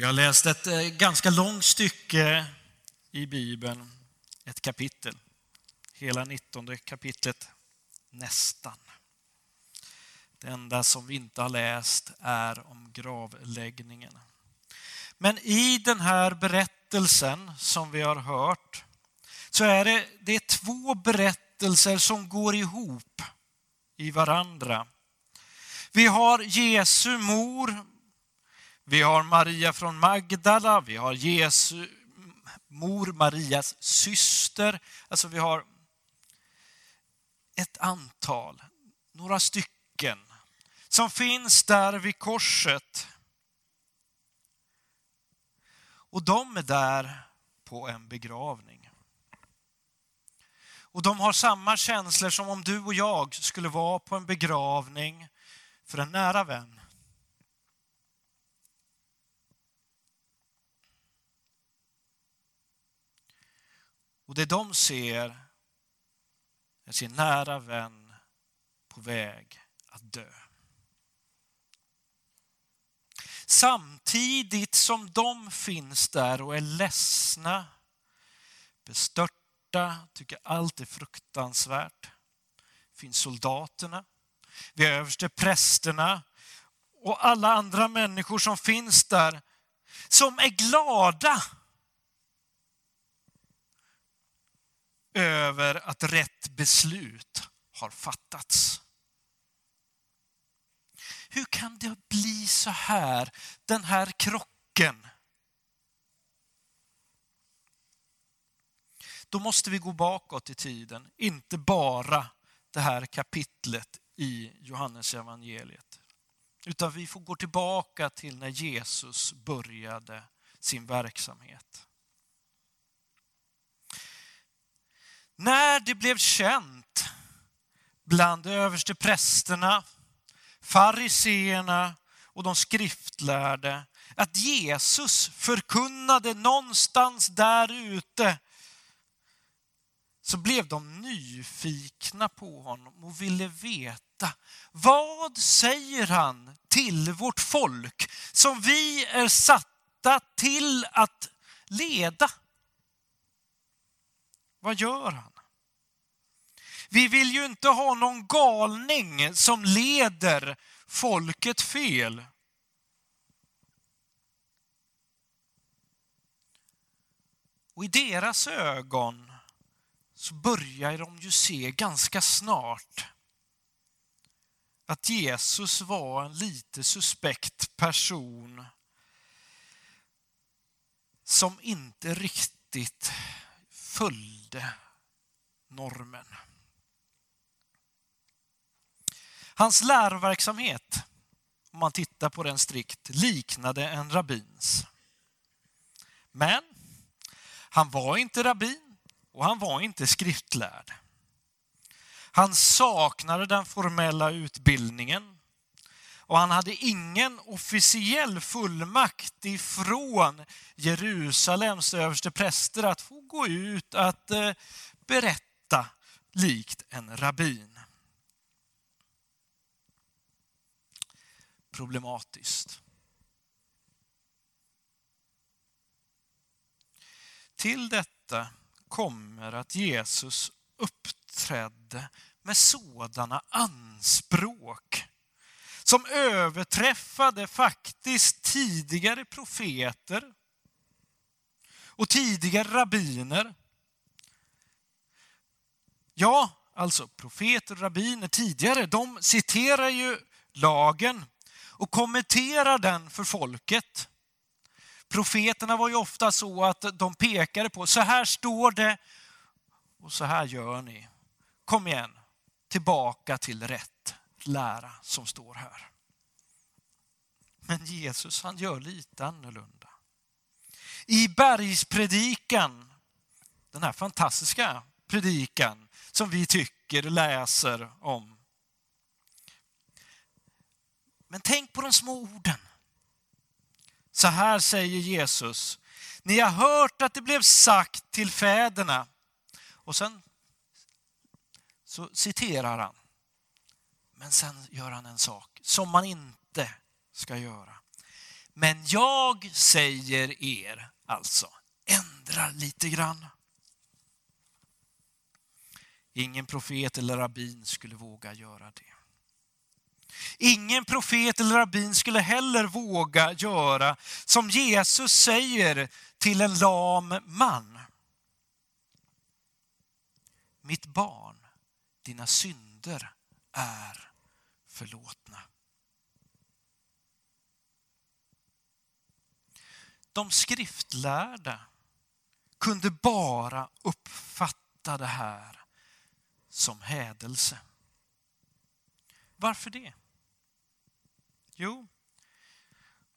Vi har läst ett eh, ganska långt stycke i Bibeln, ett kapitel. Hela 19 kapitlet, nästan. Det enda som vi inte har läst är om gravläggningen. Men i den här berättelsen som vi har hört så är det, det är två berättelser som går ihop i varandra. Vi har Jesu mor, vi har Maria från Magdala, vi har Jesu mor, Marias syster. Alltså vi har ett antal, några stycken, som finns där vid korset. Och de är där på en begravning. Och de har samma känslor som om du och jag skulle vara på en begravning för en nära vän. Och det de ser är sin nära vän på väg att dö. Samtidigt som de finns där och är ledsna, bestörta, tycker allt är fruktansvärt, finns soldaterna, vi har överste prästerna och alla andra människor som finns där som är glada över att rätt beslut har fattats. Hur kan det bli så här, den här krocken? Då måste vi gå bakåt i tiden, inte bara det här kapitlet i Johannes evangeliet. Utan vi får gå tillbaka till när Jesus började sin verksamhet. När det blev känt bland överste prästerna, fariseerna och de skriftlärde att Jesus förkunnade någonstans där ute så blev de nyfikna på honom och ville veta vad säger han till vårt folk som vi är satta till att leda? Vad gör han? Vi vill ju inte ha någon galning som leder folket fel. Och i deras ögon så börjar de ju se ganska snart att Jesus var en lite suspekt person som inte riktigt följde normen. Hans läroverksamhet, om man tittar på den strikt, liknade en rabbins. Men han var inte rabbin och han var inte skriftlärd. Han saknade den formella utbildningen och han hade ingen officiell fullmakt ifrån Jerusalems överste präster att få gå ut att eh, berätta likt en rabbin. Problematiskt. Till detta kommer att Jesus uppträdde med sådana anspråk som överträffade faktiskt tidigare profeter och tidigare rabbiner. Ja, alltså profeter och rabbiner tidigare, de citerar ju lagen och kommenterar den för folket. Profeterna var ju ofta så att de pekade på, så här står det och så här gör ni. Kom igen, tillbaka till rätt lära som står här. Men Jesus han gör lite annorlunda. I bergspredikan, den här fantastiska predikan som vi tycker läser om. Men tänk på de små orden. Så här säger Jesus. Ni har hört att det blev sagt till fäderna. Och sen så citerar han. Men sen gör han en sak som man inte ska göra. Men jag säger er alltså, ändra lite grann. Ingen profet eller rabbin skulle våga göra det. Ingen profet eller rabbin skulle heller våga göra som Jesus säger till en lam man. Mitt barn, dina synder är förlåtna. De skriftlärda kunde bara uppfatta det här som hädelse. Varför det? Jo,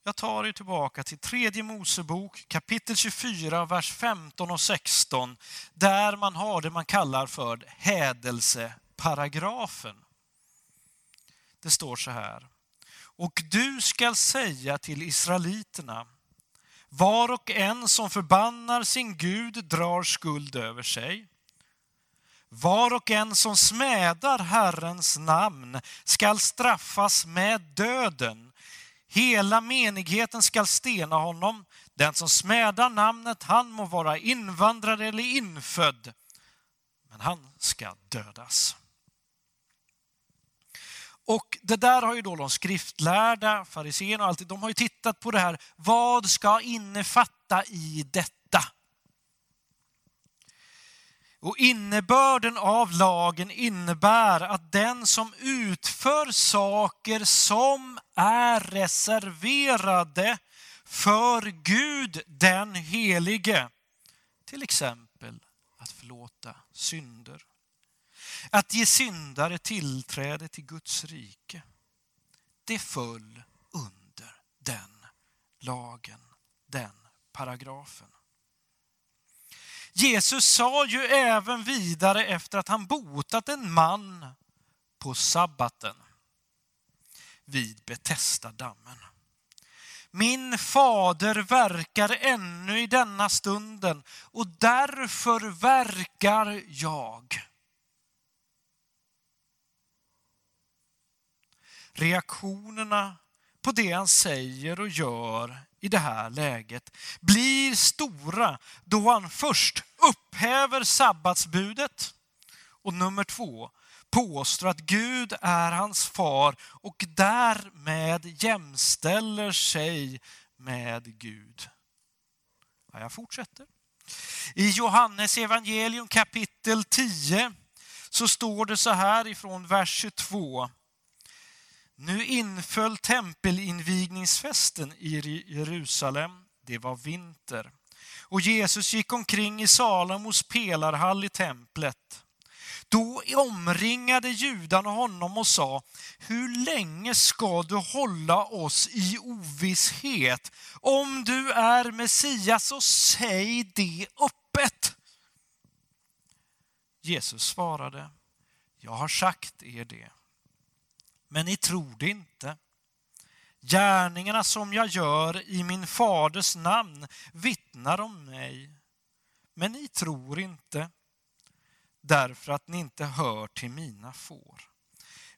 jag tar er tillbaka till tredje Mosebok kapitel 24, vers 15 och 16, där man har det man kallar för hädelseparagrafen. Det står så här. Och du skall säga till israeliterna, var och en som förbannar sin Gud drar skuld över sig. Var och en som smädar Herrens namn skall straffas med döden. Hela menigheten skall stena honom. Den som smädar namnet, han må vara invandrare eller infödd, men han ska dödas. Och det där har ju då de skriftlärda, fariséerna och allt, de har ju tittat på det här. Vad ska innefatta i detta? Och innebörden av lagen innebär att den som utför saker som är reserverade för Gud den helige, till exempel att förlåta synder, att ge syndare tillträde till Guds rike, det föll under den lagen, den paragrafen. Jesus sa ju även vidare efter att han botat en man på sabbaten vid Betesda-dammen. Min fader verkar ännu i denna stunden och därför verkar jag. Reaktionerna på det han säger och gör i det här läget blir stora då han först upphäver sabbatsbudet och nummer två påstår att Gud är hans far och därmed jämställer sig med Gud. Ja, jag fortsätter. I Johannes evangelium kapitel 10 så står det så här ifrån vers 22. Nu inföll tempelinvigningsfesten i Jerusalem. Det var vinter. Och Jesus gick omkring i Salomos pelarhall i templet. Då omringade judarna honom och sa, hur länge ska du hålla oss i ovisshet? Om du är Messias så säg det öppet. Jesus svarade, jag har sagt er det men ni tror det inte. Gärningarna som jag gör i min faders namn vittnar om mig, men ni tror inte därför att ni inte hör till mina får.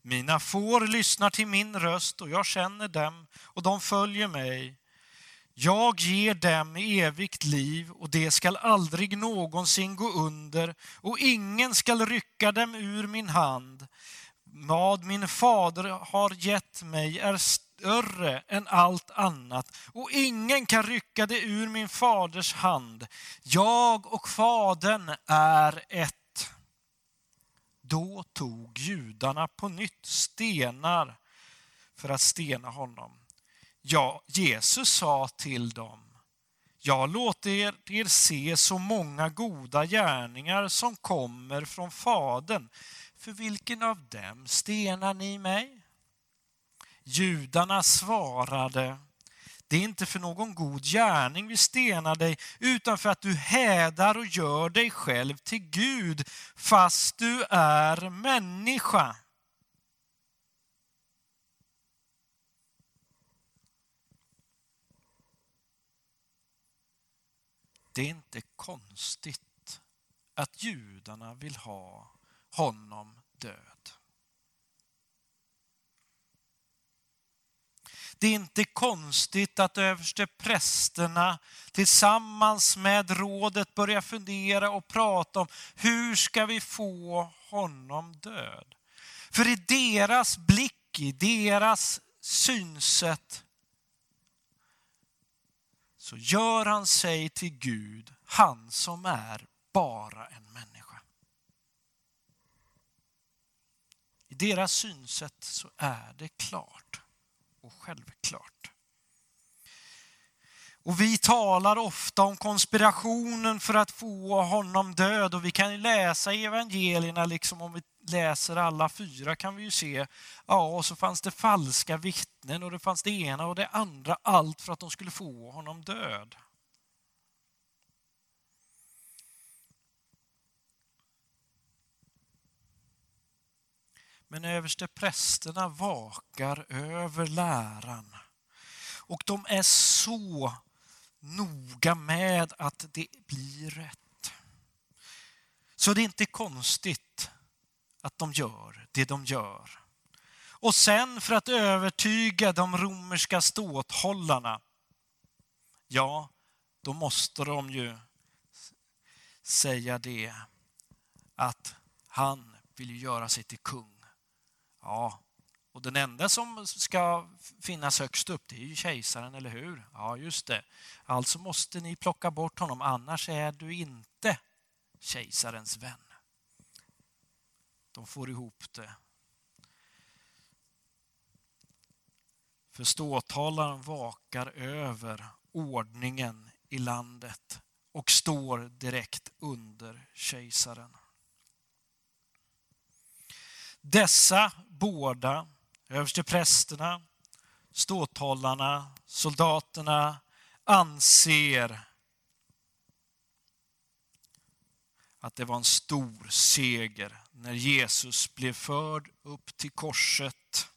Mina får lyssnar till min röst och jag känner dem och de följer mig. Jag ger dem evigt liv och det skall aldrig någonsin gå under och ingen skall rycka dem ur min hand. Vad min fader har gett mig är större än allt annat och ingen kan rycka det ur min faders hand. Jag och fadern är ett. Då tog judarna på nytt stenar för att stena honom. Ja, Jesus sa till dem, jag låter er, er se så många goda gärningar som kommer från Fadern för vilken av dem stenar ni mig? Judarna svarade, det är inte för någon god gärning vi stenar dig, utan för att du hädar och gör dig själv till Gud, fast du är människa. Det är inte konstigt att judarna vill ha honom död. det är inte konstigt att översteprästerna tillsammans med rådet börjar fundera och prata om hur ska vi få honom död? För i deras blick, i deras synsätt så gör han sig till Gud, han som är bara en människa. I deras synsätt så är det klart och självklart. Och vi talar ofta om konspirationen för att få honom död och vi kan ju läsa i evangelierna, liksom om vi läser alla fyra kan vi ju se, ja och så fanns det falska vittnen och det fanns det ena och det andra, allt för att de skulle få honom död. Men överste prästerna vakar över läran och de är så noga med att det blir rätt. Så det är inte konstigt att de gör det de gör. Och sen för att övertyga de romerska ståthållarna, ja, då måste de ju säga det att han vill göra sig till kung. Ja, och den enda som ska finnas högst upp det är ju kejsaren, eller hur? Ja, just det. Alltså måste ni plocka bort honom, annars är du inte kejsarens vän. De får ihop det. För ståthållaren vakar över ordningen i landet och står direkt under kejsaren. Dessa båda, översteprästerna, ståthållarna, soldaterna, anser att det var en stor seger när Jesus blev förd upp till korset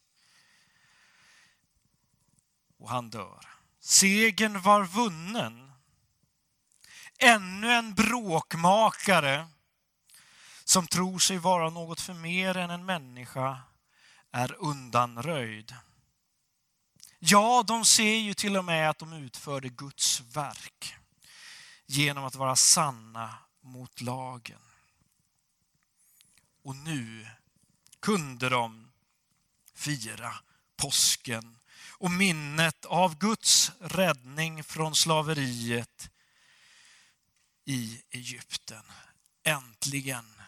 och han dör. Segern var vunnen. Ännu en bråkmakare som tror sig vara något för mer än en människa är undanröjd. Ja, de ser ju till och med att de utförde Guds verk genom att vara sanna mot lagen. Och nu kunde de fira påsken och minnet av Guds räddning från slaveriet i Egypten. Äntligen!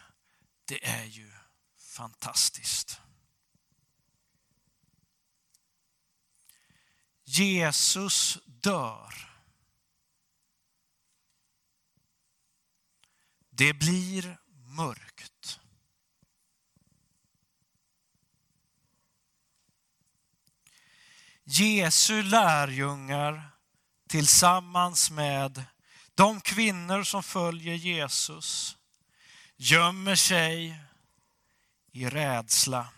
Det är ju fantastiskt. Jesus dör. Det blir mörkt. Jesu lärjungar tillsammans med de kvinnor som följer Jesus gömmer sig i rädsla.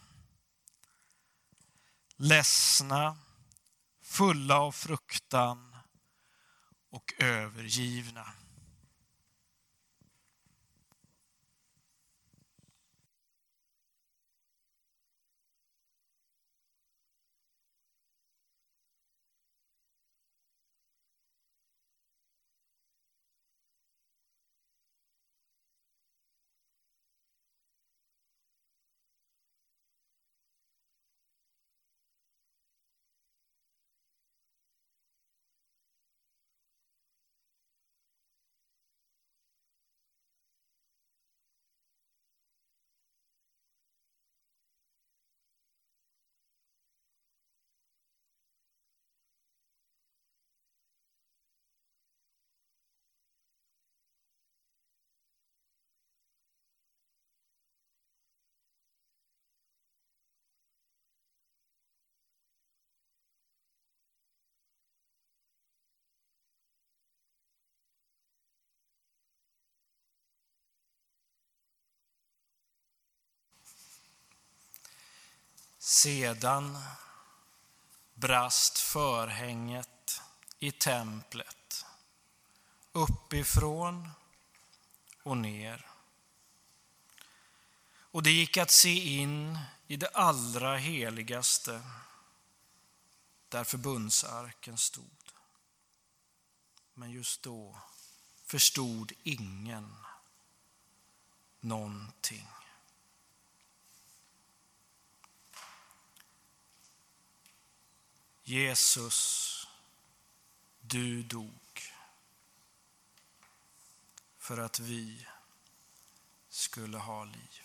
Ledsna, fulla av fruktan och övergivna. Sedan brast förhänget i templet uppifrån och ner. Och det gick att se in i det allra heligaste där förbundsarken stod. Men just då förstod ingen någonting. Jesus, du dog för att vi skulle ha liv.